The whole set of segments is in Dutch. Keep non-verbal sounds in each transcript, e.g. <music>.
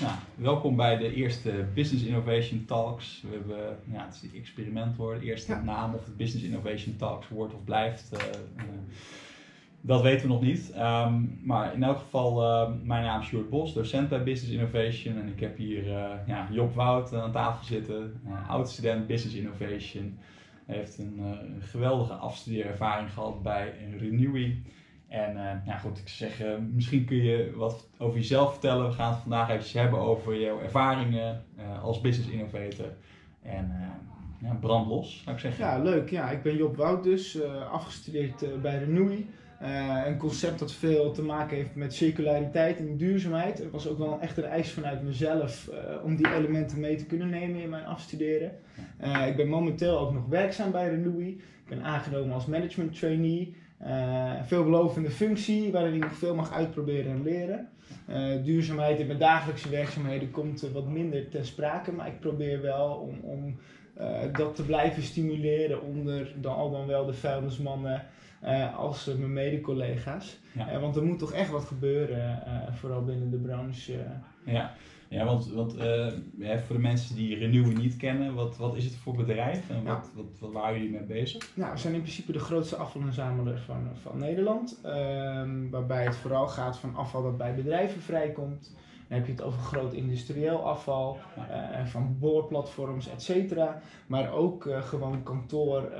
Nou, welkom bij de eerste Business Innovation Talks. We hebben, ja, het is een experiment hoor, de eerste Ja. naam of het Business Innovation Talks wordt of blijft. eh, eh, dat weten we nog niet. Ehm, maar in elk geval, eh, mijn naam is Sjoerd Bos, docent bij Business Innovation. En ik heb hier ja, Job Wout aan tafel zitten, oud-student Business Innovation. Hij heeft een, een geweldige afstudeerervaring gehad bij Renewy. En eh, ja, goed, ik zeg, eh, misschien kun je wat over jezelf vertellen. We gaan het vandaag even hebben over jouw ervaringen eh, als business innovator. En ja, brand los, zou ik zeggen. Ja, leuk. Ja, ik ben Job Wout dus, afgestudeerd bij Renewy. Eh, een concept dat veel te maken heeft met circulariteit en duurzaamheid. Het was ook wel echt een eis vanuit mezelf om die elementen mee te kunnen nemen in mijn afstuderen. Ik ben momenteel ook nog werkzaam bij Renewy. Ik ben aangenomen als management trainee. Eh, veelbelovende functie waarin ik nog veel mag uitproberen en leren. Eh, duurzaamheid in mijn dagelijkse werkzaamheden komt wat minder ter sprake, maar ik probeer wel om, om eh, dat te blijven stimuleren onder dan al dan wel de vuilnismannen als mijn mede-collega's. Ja. Want er moet toch echt wat gebeuren, vooral binnen de branche. Ja, ja want, want eh, voor de mensen die Renewy niet kennen, wat, wat is het voor bedrijf en wat, wat, wat waren jullie mee bezig? Nou, we zijn in principe de grootste afvalinzameler van, van Nederland. Ehm, waarbij het vooral gaat van afval dat bij bedrijven vrijkomt. Dan heb je het over groot industrieel afval, eh, van boorplatforms, et cetera. Maar ook eh, gewoon kantoor,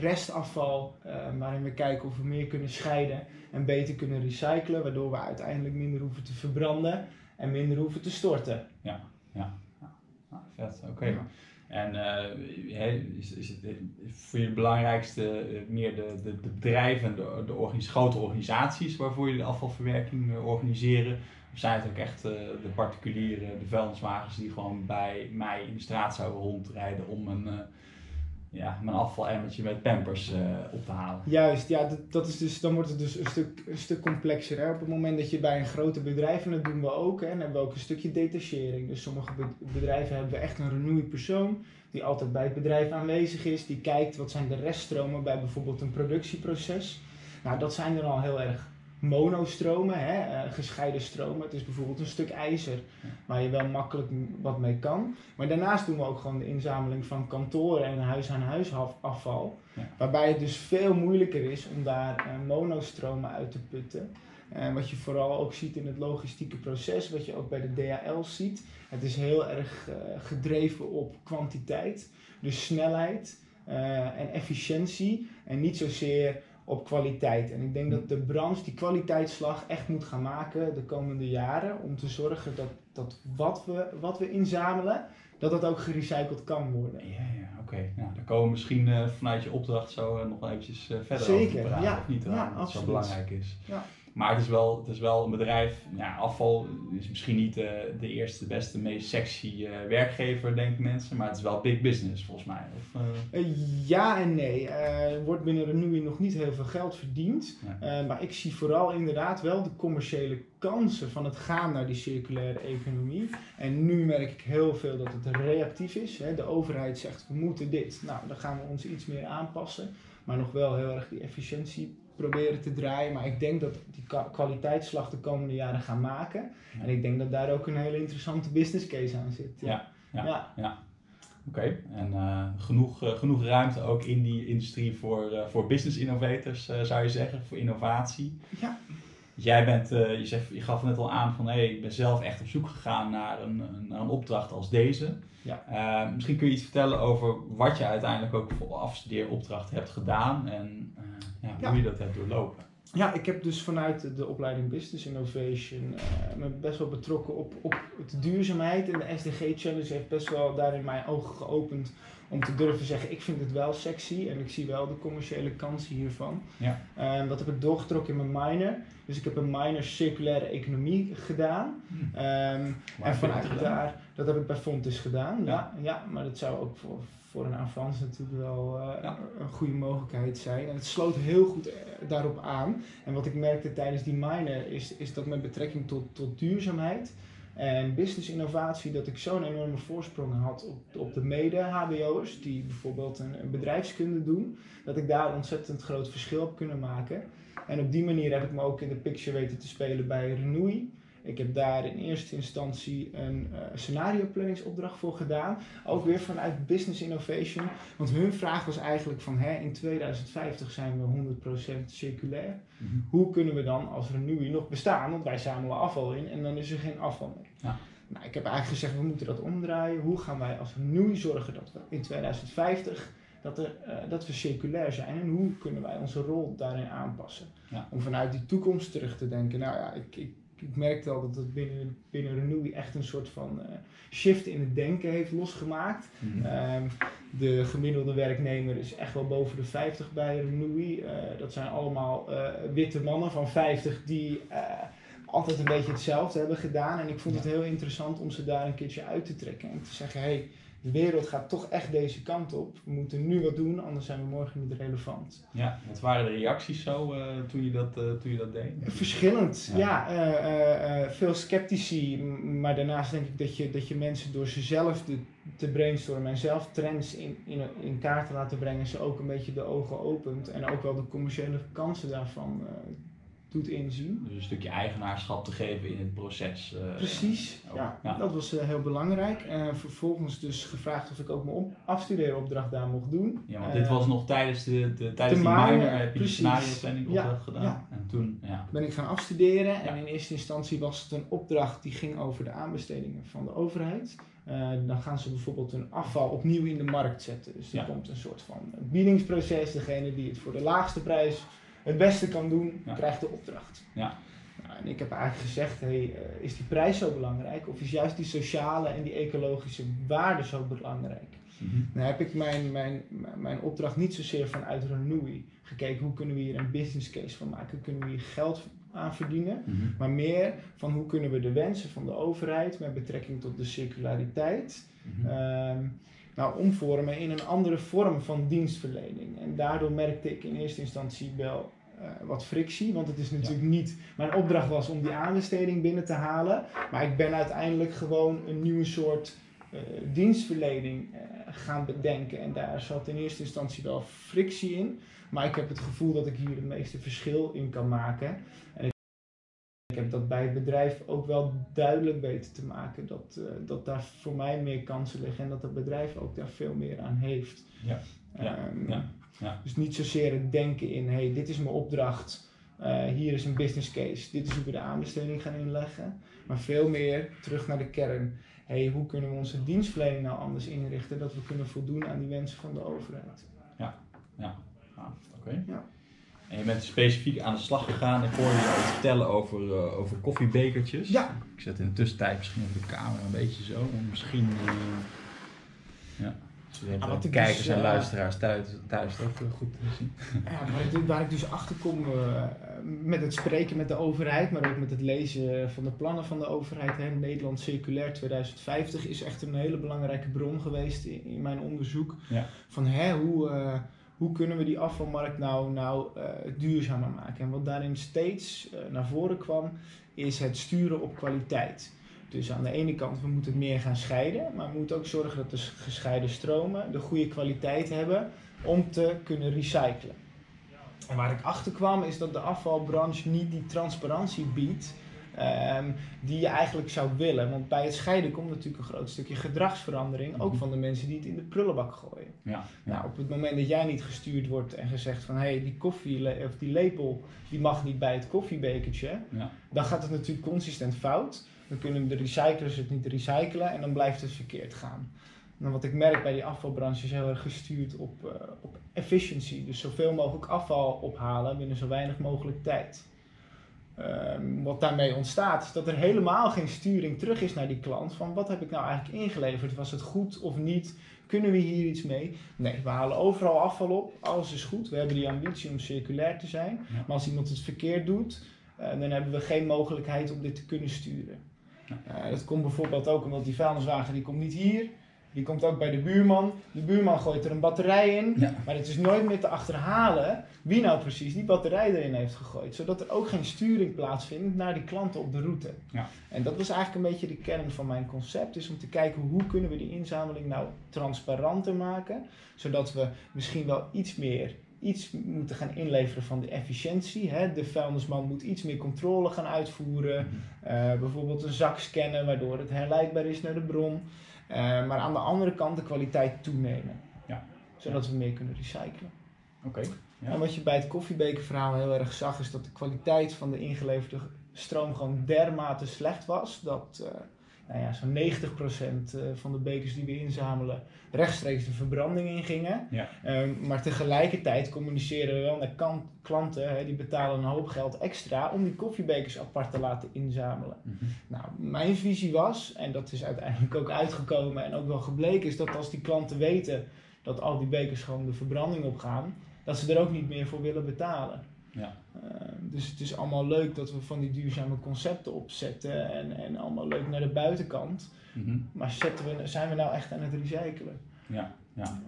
restafval, waarin we kijken of we meer kunnen scheiden en beter kunnen recyclen. Waardoor we uiteindelijk minder hoeven te verbranden en minder hoeven te storten. Ah, vet, oké. Ja. En hè, is, is het eh, voor je het belangrijkste eh, meer de, de, de bedrijven, de, de organis- grote organisaties waarvoor jullie de afvalverwerking organiseren? Of zijn het ook echt de particulieren, de vuilniswagens die gewoon bij mij in de straat zouden rondrijden om een, ja, mijn afvalemmertje met pampers eh, op te halen? Juist, ja, dat, dat is dus, dan wordt het dus een stuk, een stuk complexer. Hè? Op het moment dat je bij een grote bedrijf, en dat doen we ook, hè, hebben we ook een stukje detachering. Dus sommige be- bedrijven hebben echt een renoeie persoon die altijd bij het bedrijf aanwezig is, die kijkt wat zijn de reststromen bij bijvoorbeeld een productieproces. Nou, dat zijn er al heel erg monostromen, hè, eh, gescheiden stromen. Het is bijvoorbeeld een stuk ijzer waar je wel makkelijk wat mee kan. Maar daarnaast doen we ook gewoon de inzameling van kantoren en huis-aan-huis af- afval. Ja. Waarbij het dus veel moeilijker is om daar eh, monostromen uit te putten. En wat je vooral ook ziet in het logistieke proces, wat je ook bij de DHL ziet. Het is heel erg eh, gedreven op kwantiteit, dus snelheid eh, en efficiëntie. En niet zozeer op kwaliteit. En ik denk dat de branche die kwaliteitsslag echt moet gaan maken de komende jaren. Om te zorgen dat, dat wat, we, wat we inzamelen, dat dat ook gerecycled kan worden. Ja, ja oké. Nou, daar komen we misschien eh, vanuit je opdracht zo eh, nog wel eventjes eh, verder Zeker, over te praten, ja. of niet? Ja, dat zo absoluut. belangrijk is. Ja. Maar het is, wel, het is wel een bedrijf, ja, afval is misschien niet eh, de eerste, beste, meest sexy eh, werkgever, denken mensen, maar het is wel big business volgens mij. Of, eh, ja en nee. Er wordt binnen Renewy nog niet heel veel geld verdiend. Ja. Maar ik zie vooral inderdaad wel de commerciële kansen van het gaan naar die circulaire economie. En nu merk ik heel veel dat het reactief is. Hè. De overheid zegt we moeten dit. Nou, dan gaan we ons iets meer aanpassen. Maar nog wel heel erg die efficiëntie proberen te draaien. Maar ik denk dat die kwa- kwaliteitsslag de komende jaren gaan maken. En ik denk dat daar ook een hele interessante business case aan zit. Ja, ja. ja. Oké, en eh, genoeg, eh, genoeg ruimte ook in die industrie voor, eh, voor business innovators, zou je zeggen, voor innovatie. Ja. Jij bent, eh, je, zegt, je gaf net al aan van, hé, ik ben zelf echt op zoek gegaan naar een, een, naar een opdracht als deze. Ja. Eh, misschien kun je iets vertellen over wat je uiteindelijk ook voor afstudeeropdracht hebt gedaan en eh, ja, hoe je dat hebt doorlopen. Ja, ik heb dus vanuit de opleiding Business Innovation eh, me best wel betrokken op, op de duurzaamheid. En de SDG Challenge heeft best wel daarin mijn ogen geopend om te durven zeggen, ik vind het wel sexy en ik zie wel de commerciële kansen hiervan. Ja. Eh, dat heb ik doorgetrokken in mijn minor. Dus ik heb een minor circulaire economie gedaan. Hm. Ehm, en vanuit daar, dat heb ik bij Fontis gedaan. Ja. Ja. Ja, maar dat zou ook voor, voor een avans natuurlijk wel eh, Ja. een goede mogelijkheid zijn. En het sloot heel goed eh, daarop aan. En wat ik merkte tijdens die minor is, is dat met betrekking tot, tot duurzaamheid en business innovatie, dat ik zo'n enorme voorsprong had op, op de mede-HBO'ers, die bijvoorbeeld een, een bedrijfskunde doen, dat ik daar ontzettend groot verschil heb kunnen maken. En op die manier heb ik me ook in de picture weten te spelen bij Renewy. Ik heb daar in eerste instantie een uh, scenario planningsopdracht voor gedaan. Ook weer vanuit Business Innovation. Want hun vraag was eigenlijk van hè, in 2050 zijn we 100% circulair. Mhm. Hoe kunnen we dan als Renewy nog bestaan? Want wij zamelen afval in en dan is er geen afval meer. Ja. Nou, ik heb eigenlijk gezegd we moeten dat omdraaien. Hoe gaan wij als Renewy zorgen dat we in 2050 dat, er, uh, dat we circulair zijn en hoe kunnen wij onze rol daarin aanpassen. Ja. Om vanuit die toekomst terug te denken. Nou ja, ik, ik, ik merkte al dat het binnen, binnen Renewy echt een soort van uh, shift in het denken heeft losgemaakt. Mm de gemiddelde werknemer is echt wel boven de 50 bij Renewy. Uh, dat zijn allemaal witte mannen van 50 die altijd een beetje hetzelfde hebben gedaan. En ik vond het heel interessant om ze daar een keertje uit te trekken en te zeggen: hey, de wereld gaat toch echt deze kant op. We moeten nu wat doen, anders zijn we morgen niet relevant. Ja, wat waren de reacties zo uh, toen, je dat, uh, toen je dat deed? Verschillend, ja. ja uh, veel sceptici, maar daarnaast denk ik dat je, dat je mensen door ze zelf te, te brainstormen en zelf trends in, in, in kaart te laten brengen, ze ook een beetje de ogen opent en ook wel de commerciële kansen daarvan doet inzien. Dus een stukje eigenaarschap te geven in het proces. Uh, Precies, ja, dat was uh, heel belangrijk. Uh, vervolgens dus gevraagd of ik ook mijn op afstudeeropdracht daar mocht doen. Ja, want dit was nog tijdens de, de tijdens de die minor, heb je de scenario planning opdracht gedaan. Ja. En toen ja. ben ik gaan afstuderen en in eerste instantie was het een opdracht die ging over de aanbestedingen van de overheid. dan gaan ze bijvoorbeeld hun afval opnieuw in de markt zetten. Dus er komt een soort van biedingsproces. Degene die het voor de laagste prijs het beste kan doen, krijgt de opdracht. Ja. Nou, en ik heb eigenlijk gezegd, hey, uh, is die prijs zo belangrijk of is juist die sociale en die ecologische waarde zo belangrijk? Mm -hmm. Dan heb ik mijn, mijn, mijn opdracht niet zozeer vanuit Renewy gekeken, hoe kunnen we hier een business case van maken, hoe kunnen we hier geld aan verdienen, mm -hmm. maar meer van hoe kunnen we de wensen van de overheid met betrekking tot de circulariteit mm -hmm. Nou, omvormen in een andere vorm van dienstverlening. En daardoor merkte ik in eerste instantie wel uh, wat frictie, want het is natuurlijk niet. Mijn opdracht was om die aanbesteding binnen te halen, maar ik ben uiteindelijk gewoon een nieuwe soort uh, dienstverlening uh, gaan bedenken. En daar zat in eerste instantie wel frictie in, maar ik heb het gevoel dat ik hier het meeste verschil in kan maken. En ik heb dat bij het bedrijf ook wel duidelijk weten te maken dat, uh, dat daar voor mij meer kansen liggen en dat het bedrijf ook daar veel meer aan heeft. Ja. Ja. Um, ja. ja. Dus niet zozeer het denken in, hey, dit is mijn opdracht, uh, hier is een business case, dit is hoe we de aanbesteding gaan inleggen. Maar veel meer terug naar de kern. Hey, hoe kunnen we onze dienstverlening nou anders inrichten dat we kunnen voldoen aan die wensen van de overheid? Ja, ja. Ah, oké. Ja. En je bent specifiek aan de slag gegaan. Ik hoorde je al vertellen over, uh, over koffiebekertjes. Ja. Ik zet in de tussentijd misschien op de camera een beetje zo. Om misschien... Uh, ja. Zodat de kijkers dus, en uh, luisteraars thuis, thuis ook goed te zien. Ja, waar, ik, waar ik dus achter kom met het spreken met de overheid, maar ook met het lezen van de plannen van de overheid. Hè, Nederland Circulair 2050 is echt een hele belangrijke bron geweest in, in mijn onderzoek. Ja. Van hè, hoe hoe kunnen we die afvalmarkt nou, nou uh, duurzamer maken? En wat daarin steeds uh, naar voren kwam, is het sturen op kwaliteit. Dus aan de ene kant, we moeten meer gaan scheiden, maar we moeten ook zorgen dat de gescheiden stromen de goede kwaliteit hebben om te kunnen recyclen. En waar ik achter kwam, is dat de afvalbranche niet die transparantie biedt Um, die je eigenlijk zou willen. Want bij het scheiden komt natuurlijk een groot stukje gedragsverandering, ook mhm. van de mensen die het in de prullenbak gooien. Ja, Nou, op het moment dat jij niet gestuurd wordt en gezegd van hé, hey, die koffie of die lepel die mag niet bij het koffiebekertje, ja. dan gaat het natuurlijk consistent fout. Dan kunnen de recyclers het niet recyclen en dan blijft het verkeerd gaan. En wat ik merk bij die afvalbranche is heel erg gestuurd op, uh, op efficiency. Dus zoveel mogelijk afval ophalen binnen zo weinig mogelijk tijd. Um, wat daarmee ontstaat, is dat er helemaal geen sturing terug is naar die klant. Van wat heb ik nou eigenlijk ingeleverd? Was het goed of niet? Kunnen we hier iets mee? Nee, we halen overal afval op. Alles is goed. We hebben die ambitie om circulair te zijn. Maar als iemand het verkeerd doet, uh, dan hebben we geen mogelijkheid om dit te kunnen sturen. Uh, dat komt bijvoorbeeld ook omdat die vuilniswagen die komt niet hier. Die komt ook bij de buurman. De buurman gooit er een batterij in. Maar het is nooit meer te achterhalen wie nou precies die batterij erin heeft gegooid. Zodat er ook geen sturing plaatsvindt naar die klanten op de route. Ja. En dat was eigenlijk een beetje de kern van mijn concept. Is om te kijken hoe kunnen we die inzameling nou transparanter maken. Zodat we misschien wel iets meer iets moeten gaan inleveren van de efficiëntie. Hè? De vuilnisman moet iets meer controle gaan uitvoeren. Mhm. Eh, bijvoorbeeld een zak scannen waardoor het herleidbaar is naar de bron. Eh, maar aan de andere kant de kwaliteit toenemen. Ja. Zodat we meer kunnen recyclen. Oké. Ja. En wat je bij het koffiebekerverhaal heel erg zag, is dat de kwaliteit van de ingeleverde stroom gewoon dermate slecht was. Dat eh, nou ja, zo'n 90% eh, van de bekers die we inzamelen rechtstreeks de verbranding ingingen. Ja. Ehm, maar tegelijkertijd communiceren we wel naar kan- klanten, die betalen een hoop geld extra om die koffiebekers apart te laten inzamelen. Mhm. Nou, mijn visie was, en dat is uiteindelijk ook uitgekomen en ook wel gebleken, is dat als die klanten weten dat al die bekers gewoon de verbranding opgaan, dat ze er ook niet meer voor willen betalen. Ja. Eh, dus het is allemaal leuk dat we van die duurzame concepten opzetten en, en allemaal leuk naar de buitenkant. Mhm. Maar zetten we, zijn we nou echt aan het recyclen? Ja, ja.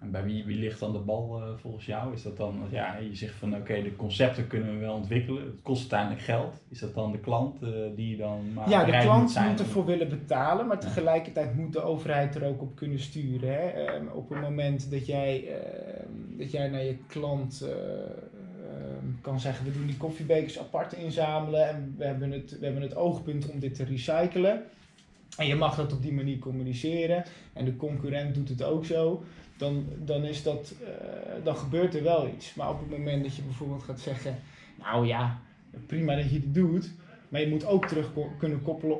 En bij wie, wie ligt dan de bal eh, volgens jou? Is dat dan, ja, je zegt van oké, de concepten kunnen we wel ontwikkelen. Het kost uiteindelijk geld. Is dat dan de klant eh, die dan maar ja, de klant moet zijn? moet ervoor willen betalen, maar Ja. tegelijkertijd moet de overheid er ook op kunnen sturen. Hè? Ehm, op het moment dat jij, ehm, dat jij naar je klant eh, ehm, kan zeggen, we doen die koffiebekers apart inzamelen en we hebben, het, we hebben het oogpunt om dit te recyclen. En je mag dat op die manier communiceren en de concurrent doet het ook zo. Dan, dan, is dat, eh, dan gebeurt er wel iets. Maar op het moment dat je bijvoorbeeld gaat zeggen, nou ja, prima dat je dit doet, maar je moet ook terug kunnen koppelen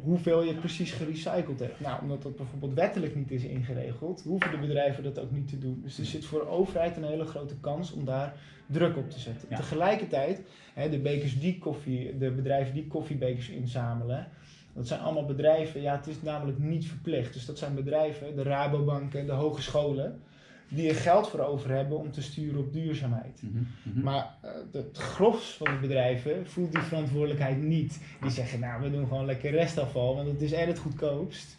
hoeveel je precies gerecycled hebt. Nou, omdat dat bijvoorbeeld wettelijk niet is ingeregeld, hoeven de bedrijven dat ook niet te doen. Dus er zit voor de overheid een hele grote kans om daar druk op te zetten. Ja. Tegelijkertijd, hè, de bekers die koffie, de bedrijven die koffiebekers inzamelen, dat zijn allemaal bedrijven, ja, het is namelijk niet verplicht. Dus dat zijn bedrijven, de Rabobanken, de hogescholen, die er geld voor over hebben om te sturen op duurzaamheid. Mhm, mhm. Maar eh, het gros van de bedrijven voelt die verantwoordelijkheid niet. Die zeggen, nou, we doen gewoon lekker restafval, want het is en het goedkoopst.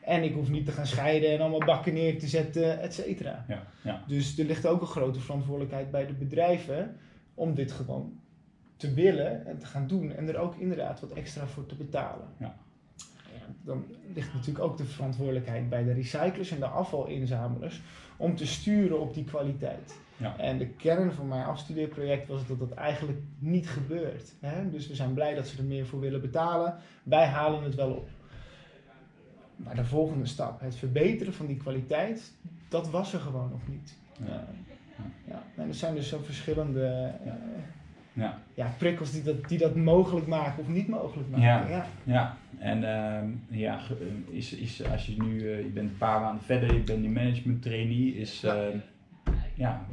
En ik hoef niet te gaan scheiden en allemaal bakken neer te zetten, et cetera. Ja, ja. Dus er ligt ook een grote verantwoordelijkheid bij de bedrijven om dit gewoon te willen en te gaan doen. En er ook inderdaad wat extra voor te betalen. Ja. Dan ligt natuurlijk ook de verantwoordelijkheid bij de recyclers en de afvalinzamelaars om te sturen op die kwaliteit. Ja. En de kern van mijn afstudeerproject was dat dat eigenlijk niet gebeurt. Hè? Dus we zijn blij dat ze er meer voor willen betalen. Wij halen het wel op. Maar de volgende stap, het verbeteren van die kwaliteit, dat was er gewoon nog niet. Ja. Ja. Ja. En er zijn dus zo verschillende eh, ja, prikkels die dat, die dat mogelijk maken of niet mogelijk maken. Ja. Ja. En ehm, ja, ge- is, is, als je nu, eh, je bent een paar maanden verder, je bent nu management trainee, is, Ja. ehm, ja,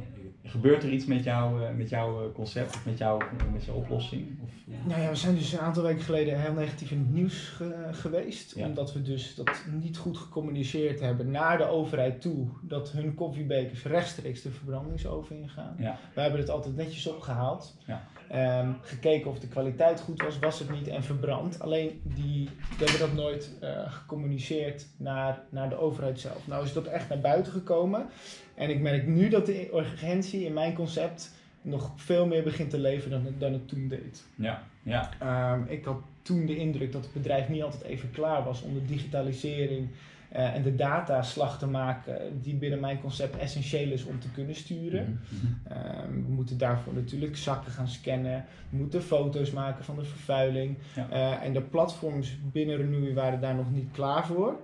gebeurt er iets met, jou, eh, met jouw eh, concept of met, jou, met jouw oplossing? Of, Nou ja, we zijn dus een aantal weken geleden heel negatief in het nieuws ge- geweest. Ja. Omdat we dus dat niet goed gecommuniceerd hebben naar de overheid toe. Dat hun koffiebekers rechtstreeks de verbrandingsoven ingaan. Ja. We hebben het altijd netjes opgehaald. Ja. Ehm, gekeken of de kwaliteit goed was, was het niet en verbrand. Alleen die, hebben dat nooit eh, gecommuniceerd naar, naar de overheid zelf. Nou is dat echt naar buiten gekomen. En ik merk nu dat de urgentie in mijn concept nog veel meer begint te leven dan, dan het toen deed. ja, ja, Ehm, ik had toen de indruk dat het bedrijf niet altijd even klaar was om de digitalisering eh, en de dataslag te maken die binnen mijn concept essentieel is om te kunnen sturen. Mhm, mhm. Ehm, we moeten daarvoor natuurlijk zakken gaan scannen, we moeten foto's maken van de vervuiling. Ja. Eh, en de platforms binnen Renewy waren daar nog niet klaar voor.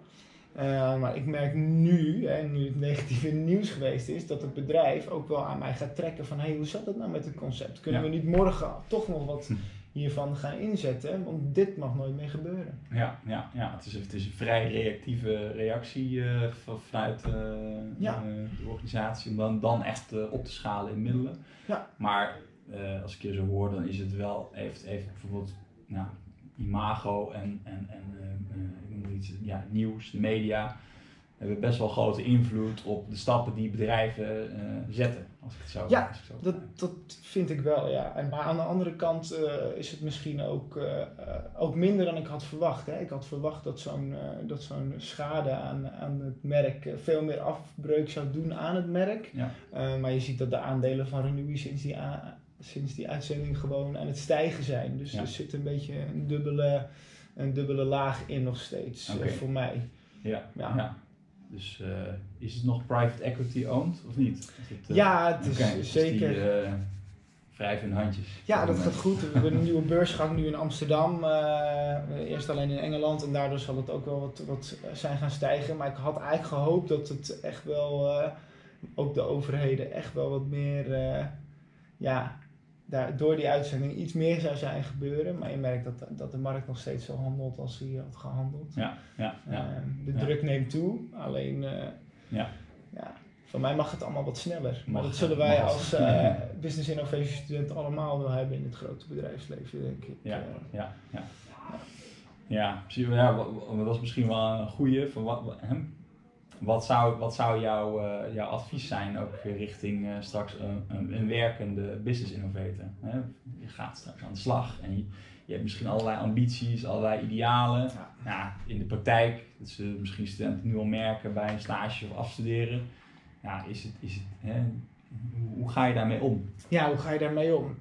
Eh, maar ik merk nu, hè, nu het het <laughs> nieuws geweest is, dat het bedrijf ook wel aan mij gaat trekken van hey, hoe zat het nou met het concept? Kunnen Ja. we niet morgen toch nog wat Hm. Hiervan gaan inzetten? Want dit mag nooit meer gebeuren. Ja, ja, ja. Het, is, het is een vrij reactieve reactie eh, van- vanuit eh, Ja. eh, de organisatie om dan, dan echt op te schalen in middelen. Ja. Maar als ik je zo hoor, dan is het wel, heeft, heeft bijvoorbeeld nou, imago en, en, en ik noem maar iets, ja, nieuws, de media, hebben best wel grote invloed op de stappen die bedrijven eh, zetten. Als ik het zo Ja, als ik zo Dat, dat vind ik wel, ja. En, maar aan de andere kant eh, is het misschien ook, eh, ook minder dan ik had verwacht. Hè. Ik had verwacht dat zo'n dat zo'n schade aan, aan het merk veel meer afbreuk zou doen aan het merk. Ja. Maar je ziet dat de aandelen van Renewy sinds die, sinds die uitzending gewoon aan het stijgen zijn. Dus Ja. er zit een beetje een dubbele, een dubbele laag in nog steeds, voor mij. Ja, Ja. ja. Dus uh, is het nog private equity owned of niet? Het, uh, ja, het is okay, zeker. Die, uh, wrijven in handjes. Ja, dat gaat goed. We hebben een <laughs> nieuwe beursgang nu in Amsterdam. eerst alleen in Engeland en daardoor zal het ook wel wat, wat zijn gaan stijgen. Maar ik had eigenlijk gehoopt dat het echt wel, ook de overheden, echt wel wat meer, ja, daar, door die uitzending iets meer zou zijn gebeuren. Maar je merkt dat, dat de markt nog steeds zo handelt als hij had gehandeld. Ja, ja, ja. Uh, de druk neemt toe. Alleen, uh, ja. ja. van mij mag het allemaal wat sneller. Maar dat zullen wij als uh, business innovation student allemaal wel hebben in het grote bedrijfsleven, denk ik. Ja, ja, ja. Ja, ja, dat was misschien wel een goede. Van wat, wat zou, wat zou jouw, uh, jouw advies zijn ook richting uh, straks een, een, werkende business innovator? Hè? Je gaat straks aan de slag en je, je hebt misschien allerlei ambities, allerlei idealen. Ja. ja. in de praktijk, dat ze misschien studenten nu al merken bij een stage of afstuderen. Ja, is het, is het, hè? Hoe, hoe ga je daarmee om? Ja, hoe ga je daarmee om?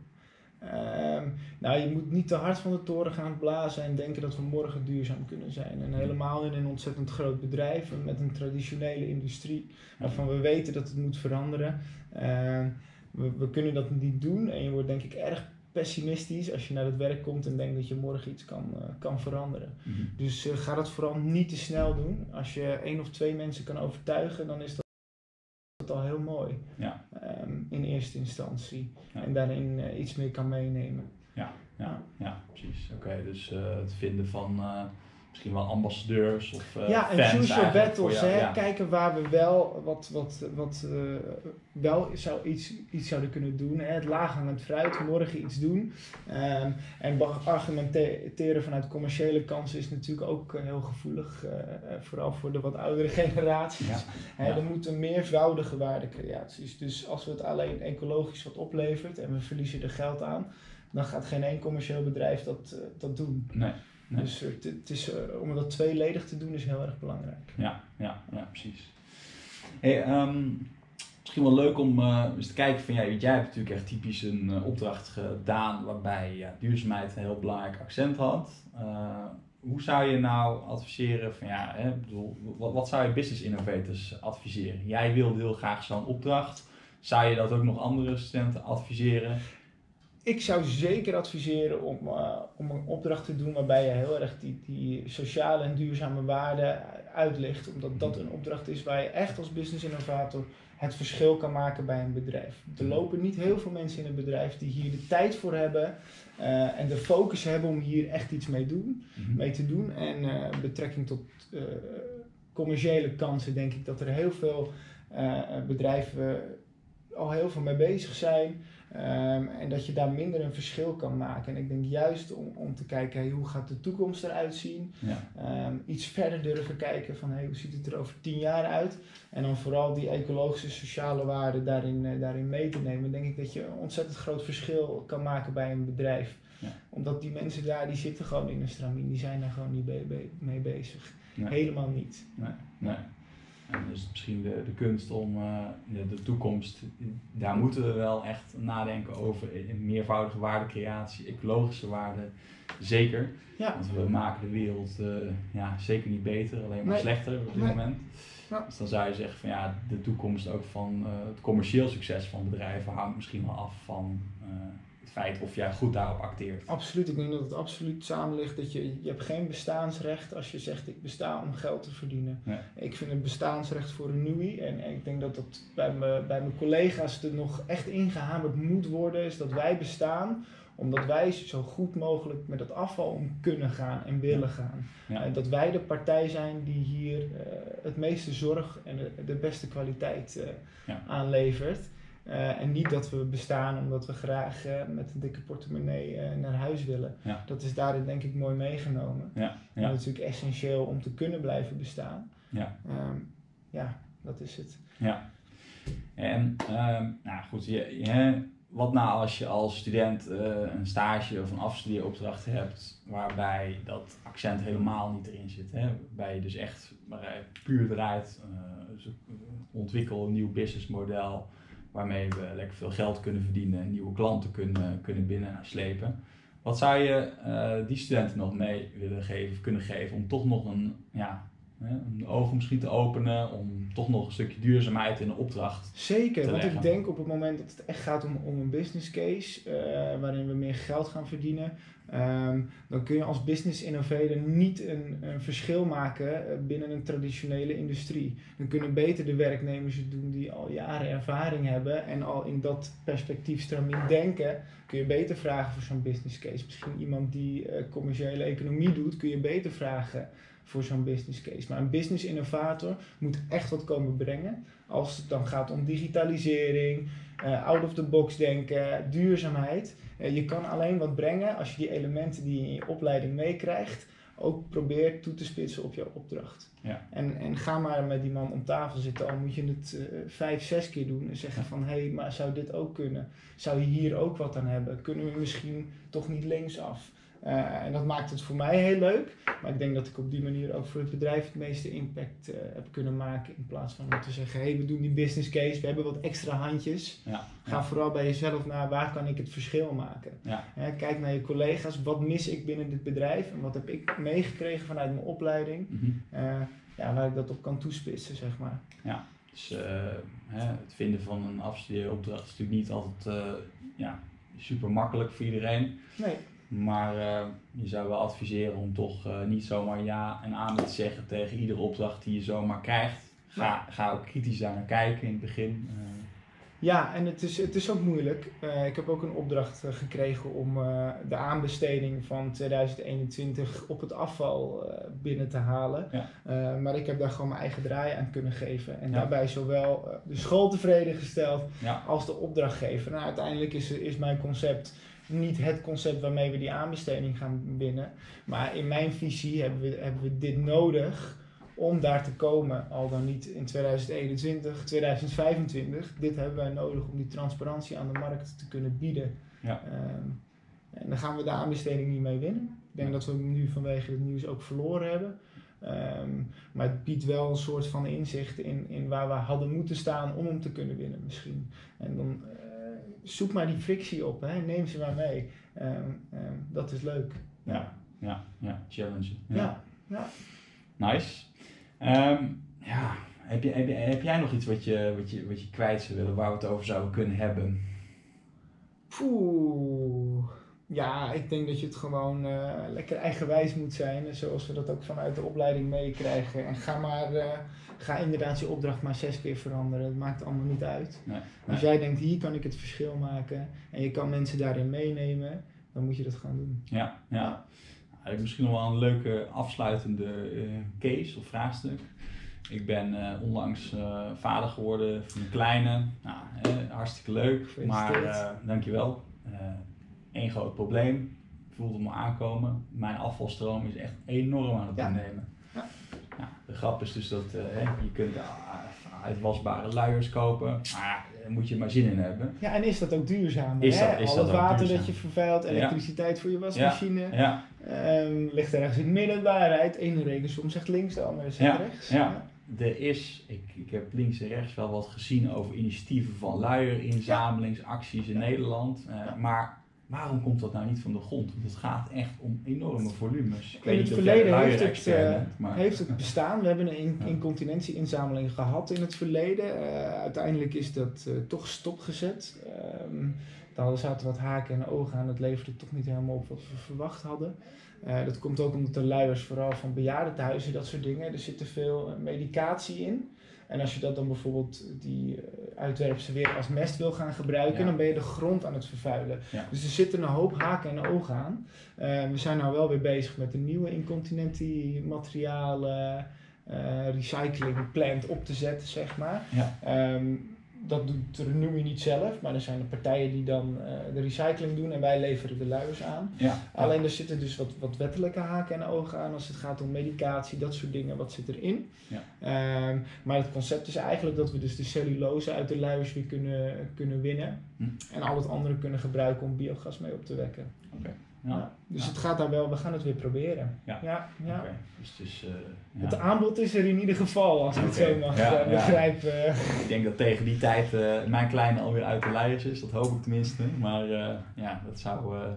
Um, nou, je moet niet te hard van de toren gaan blazen en denken dat we morgen duurzaam kunnen zijn. En helemaal in een ontzettend groot bedrijf met een traditionele industrie waarvan we weten dat het moet veranderen. Uh, we, we, kunnen dat niet doen en je wordt denk ik erg pessimistisch als je naar het werk komt en denkt dat je morgen iets kan, uh, kan veranderen. Mm -hmm. Dus uh, ga dat vooral niet te snel doen. Als je één of twee mensen kan overtuigen, dan is dat al heel mooi. Ja. Um, in eerste instantie. En daarin uh, iets meer kan meenemen. Ja, ja, ja. precies. Oké, dus uh, het vinden van uh, misschien wel ambassadeurs of uh, Ja, en choose your battles. Hè? Ja. Kijken waar we wel wat, wat, wat wel zou iets, iets zouden kunnen doen. Hè? Het laaghangend fruit, morgen iets doen. Um, en argumenteren vanuit commerciële kansen is natuurlijk ook heel gevoelig. vooral voor de wat oudere <laughs> generaties. Ja. Hè, er moeten meervoudige waardecreaties. Dus als we het alleen ecologisch wat oplevert en we verliezen er geld aan dan gaat geen één commercieel bedrijf dat, dat doen. Nee. Nee. Dus uh, het is, uh, om dat tweeledig te doen is heel erg belangrijk. Ja, ja, ja precies. Hey, um, misschien wel leuk om eens te kijken van, ja, jij hebt natuurlijk echt typisch een opdracht gedaan waarbij ja, duurzaamheid een heel belangrijk accent had. hoe zou je nou adviseren van, ja, hè, bedoel, wat, wat zou je business innovators adviseren? Jij wilde heel graag zo'n opdracht. Zou je dat ook nog andere studenten adviseren? Ik zou zeker adviseren om, uh, om een opdracht te doen waarbij je heel erg die, die sociale en duurzame waarden uitlicht. Omdat dat een opdracht is waar je echt als business innovator het verschil kan maken bij een bedrijf. Er lopen niet heel veel mensen in een bedrijf die hier de tijd voor hebben uh, en de focus hebben om hier echt iets mee, doen, mm-hmm. mee te doen. En uh, betrekking tot commerciële kansen denk ik dat er heel veel bedrijven al heel veel mee bezig zijn. Um, en dat je daar minder een verschil kan maken. En ik denk juist om, om te kijken, hey, hoe gaat de toekomst eruit zien? Ja. Um, iets verder durven kijken van hey, hoe ziet het er over tien jaar uit? En dan vooral die ecologische, sociale waarden daarin, uh, daarin mee te nemen. Denk ik dat je een ontzettend groot verschil kan maken bij een bedrijf. Ja. Omdat die mensen daar, die zitten gewoon in een stramien. Die zijn daar gewoon niet be mee bezig. Nee. Helemaal niet. Nee. nee. En dus misschien de, de kunst om uh, de, toekomst, daar moeten we wel echt nadenken over meervoudige waardecreatie, ecologische waarden, zeker. Ja. Want we maken de wereld uh, ja, zeker niet beter, alleen maar slechter op dit moment. Ja. Dus dan zou je zeggen van ja, de toekomst ook van uh, het commercieel succes van bedrijven hangt misschien wel af van feit of jij goed daarop acteert. Absoluut, ik denk dat het absoluut samen ligt dat je, je hebt geen bestaansrecht als je zegt ik besta om geld te verdienen. Ik vind het bestaansrecht voor een NUI en ik denk dat dat bij, me, bij mijn collega's er nog echt ingehamerd moet worden, is dat wij bestaan omdat wij zo goed mogelijk met het afval om kunnen gaan en willen gaan. En dat wij de partij zijn die hier uh, het meeste zorg en de, de beste kwaliteit uh, ja. aanlevert. Uh, en niet dat we bestaan omdat we graag uh, met een dikke portemonnee uh, naar huis willen. Ja. Dat is daarin denk ik mooi meegenomen. Ja. Ja. En dat is natuurlijk essentieel om te kunnen blijven bestaan. Ja, um, ja dat is het. Ja. En um, nou goed, je, je, wat nou als je als student een stage of een afstudeeropdracht hebt waarbij dat accent helemaal niet erin zit. Hè? Waarbij je dus echt puur draait, ontwikkel een nieuw businessmodel waarmee we lekker veel geld kunnen verdienen en nieuwe klanten kunnen, kunnen binnenslepen. Wat zou je uh, die studenten nog mee willen geven, kunnen geven om toch nog een ja, om de ogen misschien te openen, om toch nog een stukje duurzaamheid in de opdracht. Zeker, te want leggen. ik denk op het moment dat het echt gaat om, om een business case, eh, waarin we meer geld gaan verdienen, ehm, dan kun je als business innovator niet een, een verschil maken eh, binnen een traditionele industrie. Dan kunnen beter de werknemers het doen die al jaren ervaring hebben en al in dat perspectief stramien denken, kun je beter vragen voor zo'n business case. Misschien iemand die eh, commerciële economie doet, kun je beter vragen voor zo'n business case. Maar een business innovator moet echt wat komen brengen. Als het dan gaat om digitalisering, eh, out of the box denken, duurzaamheid. Eh, je kan alleen wat brengen als je die elementen die je in je opleiding meekrijgt, ook probeert toe te spitsen op jouw opdracht. Ja. En, en ga maar met die man om tafel zitten, al moet je het eh, vijf, zes keer doen en zeggen van hé, hey, maar zou dit ook kunnen? Zou je hier ook wat aan hebben? Kunnen we misschien toch niet linksaf? Eh en dat maakt het voor mij heel leuk. Maar ik denk dat ik op die manier ook voor het bedrijf het meeste impact eh, heb kunnen maken. In plaats van om te zeggen, hé, hey, we doen die business case, we hebben wat extra handjes. Ja, Ga vooral bij jezelf naar waar kan ik het verschil maken. Ja. Hè, kijk naar je collega's, wat mis ik binnen dit bedrijf en wat heb ik meegekregen vanuit mijn opleiding. Mhm. eh, ja, waar ik dat op kan toespitsen, zeg maar. Dus eh, hè, het vinden van een afstudeeropdracht is natuurlijk niet altijd ja, super makkelijk voor iedereen. Nee, Maar eh, je zou wel adviseren om toch eh, niet zomaar ja en amen te zeggen tegen iedere opdracht die je zomaar krijgt. Ga, ga ook kritisch daar naar kijken in het begin. Eh, Ja, en het is, het is ook moeilijk. Ik heb ook een opdracht gekregen om de aanbesteding van 2021 op het afval binnen te halen. Ja. Maar ik heb daar gewoon mijn eigen draai aan kunnen geven. En Ja. daarbij zowel de school tevreden gesteld ja, als de opdrachtgever. Nou, uiteindelijk is, is mijn concept niet het concept waarmee we die aanbesteding gaan winnen. Maar in mijn visie hebben we, hebben we dit nodig om daar te komen. Al dan niet in 2021, 2025. Dit hebben wij nodig om die transparantie aan de markt te kunnen bieden. Ja. Ehm, en dan gaan we de aanbesteding niet mee winnen. Ik denk dat we hem nu vanwege het nieuws ook verloren hebben. Ehm, maar het biedt wel een soort van inzicht in, in waar we hadden moeten staan om hem te kunnen winnen misschien. En dan eh, zoek maar die frictie op, hè. neem ze maar mee. Ehm, ehm, dat is leuk. ja, ja, ja, challenge. Ja. ja. Nice. Ehm, ja, heb, je, heb, je, heb jij nog iets wat je, wat, je, wat je kwijt zou willen, waar we het over zouden kunnen hebben? Poeh. Ja, ik denk dat je het gewoon eh, lekker eigenwijs moet zijn. Zoals we dat ook vanuit de opleiding meekrijgen. En ga maar, eh, ga inderdaad je opdracht maar zes keer veranderen. Het maakt allemaal niet uit. Nee, Als jij denkt, hier kan ik het verschil maken. En je kan mensen daarin meenemen. Dan moet je dat gaan doen. Ja, ja. Nou, misschien nog wel een leuke afsluitende eh, case of vraagstuk. Ik ben eh, onlangs eh, vader geworden van een kleine. Nou, eh, hartstikke leuk, maar eh dankjewel. Eén groot probleem, ik voelde me aankomen. Mijn afvalstroom is echt enorm aan het toenemen. Ja. Ja, de grap is dus dat eh, hè, je kunt uh, uitwasbare luiers kopen, maar daar moet je maar zin in hebben. Ja, en is dat ook duurzaam? Is hè? dat- is Al dat het water duurzaam? dat je vervuilt, Ja. elektriciteit voor je wasmachine. Ja, Ehm, ligt ergens in het midden de waarheid. Eén rekensom zegt links, de andere zegt Ja, rechts. ja. er is, ik, ik heb links en rechts wel wat gezien over initiatieven van luierinzamelingsacties in Nederland. Eh, Ja. Maar waarom komt dat nou niet van de grond? Want het gaat echt om enorme volumes. Ik In het niet of verleden heeft het, bent, maar- Heeft het bestaan? We hebben een incontinentieinzameling gehad in het verleden. Eh, uiteindelijk is dat eh, toch stopgezet. Daar zaten wat haken en ogen aan. Het leverde toch niet helemaal op wat we verwacht hadden. Dat komt ook omdat de luiers, vooral van bejaardentehuizen, dat soort dingen, er zit te veel medicatie in. En als je dat dan bijvoorbeeld die uitwerpselen weer als mest wil gaan gebruiken, Ja. dan ben je de grond aan het vervuilen. Ja. Dus er zitten een hoop haken en ogen aan. Eh, we zijn nou wel weer bezig met een nieuwe incontinentiematerialen eh recycling plant op te zetten, zeg maar. Ja. Ehm, dat doet Renewy niet zelf, maar er zijn er partijen die dan eh, de recycling doen en wij leveren de luiers aan. ja. Alleen er zitten dus wat, wat wettelijke haken en ogen aan als het gaat om medicatie, dat soort dingen, wat zit erin. Ja. Ehm, maar het concept is eigenlijk dat we dus de cellulose uit de luiers weer kunnen, kunnen winnen. Hm. En al het andere kunnen gebruiken om biogas mee op te wekken. Ja. Ja. Dus Ja. het gaat daar wel, we gaan het weer proberen. Ja. ja, ja. Oké, Dus het is, eh, ja. Het aanbod is er in ieder geval, als ik het zo mag Ja, eh, ja. begrijpen. Ik denk dat tegen die tijd eh, mijn kleine alweer uit de luiers is, dat hoop ik tenminste. Maar eh, ja, dat zou. eh,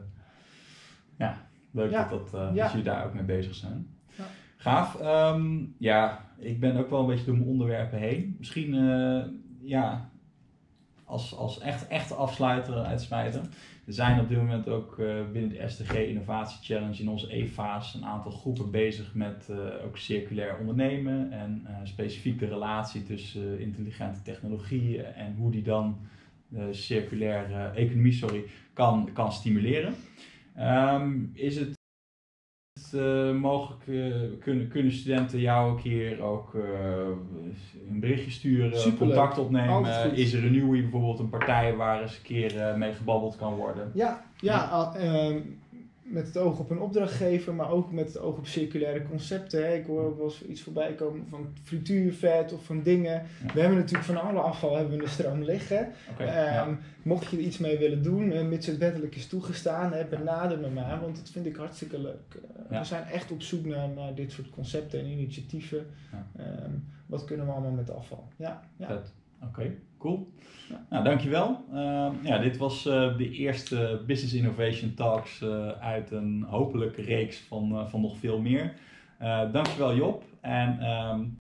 ja, leuk Ja. dat, dat, eh, jullie daar ook mee bezig zijn. Ja. Gaaf. Ehm, ja, ik ben ook wel een beetje door mijn onderwerpen heen. Misschien, uh, ja, als, als echt, echt afsluiter uitsmijten. Er zijn op dit moment ook uh, binnen de STG Innovatie Challenge in onze EFA's een aantal groepen bezig met uh, ook circulair ondernemen en specifiek de relatie tussen intelligente technologieën en hoe die dan de circulaire economie sorry, kan, kan stimuleren. Um, is het mogelijk uh, kunnen, kunnen studenten jou een keer ook uh, een berichtje sturen, Superleuk. contact opnemen? Is er een nieuwe bijvoorbeeld een partij waar eens een keer mee gebabbeld kan worden? Ja, ja, ja met het oog op een opdrachtgever, maar ook met het oog op circulaire concepten. Hè. Ik hoor ook wel eens iets voorbij komen van frituurvet of van dingen. We hebben natuurlijk van alle afval hebben we een stroom liggen. Okay, um, Mocht je er iets mee willen doen, uh, mits het wettelijk is toegestaan, hè, benader me maar, want dat vind ik hartstikke leuk. Uh, we zijn echt op zoek naar, naar, dit soort concepten en initiatieven. Um, wat kunnen we allemaal met afval? Ja, ja. Oké, cool. Ja. Nou, dankjewel. Uh, ja, dit was uh, de eerste Business Innovation Talks uh, uit een hopelijke reeks van, van nog veel meer. dankjewel Job. En um,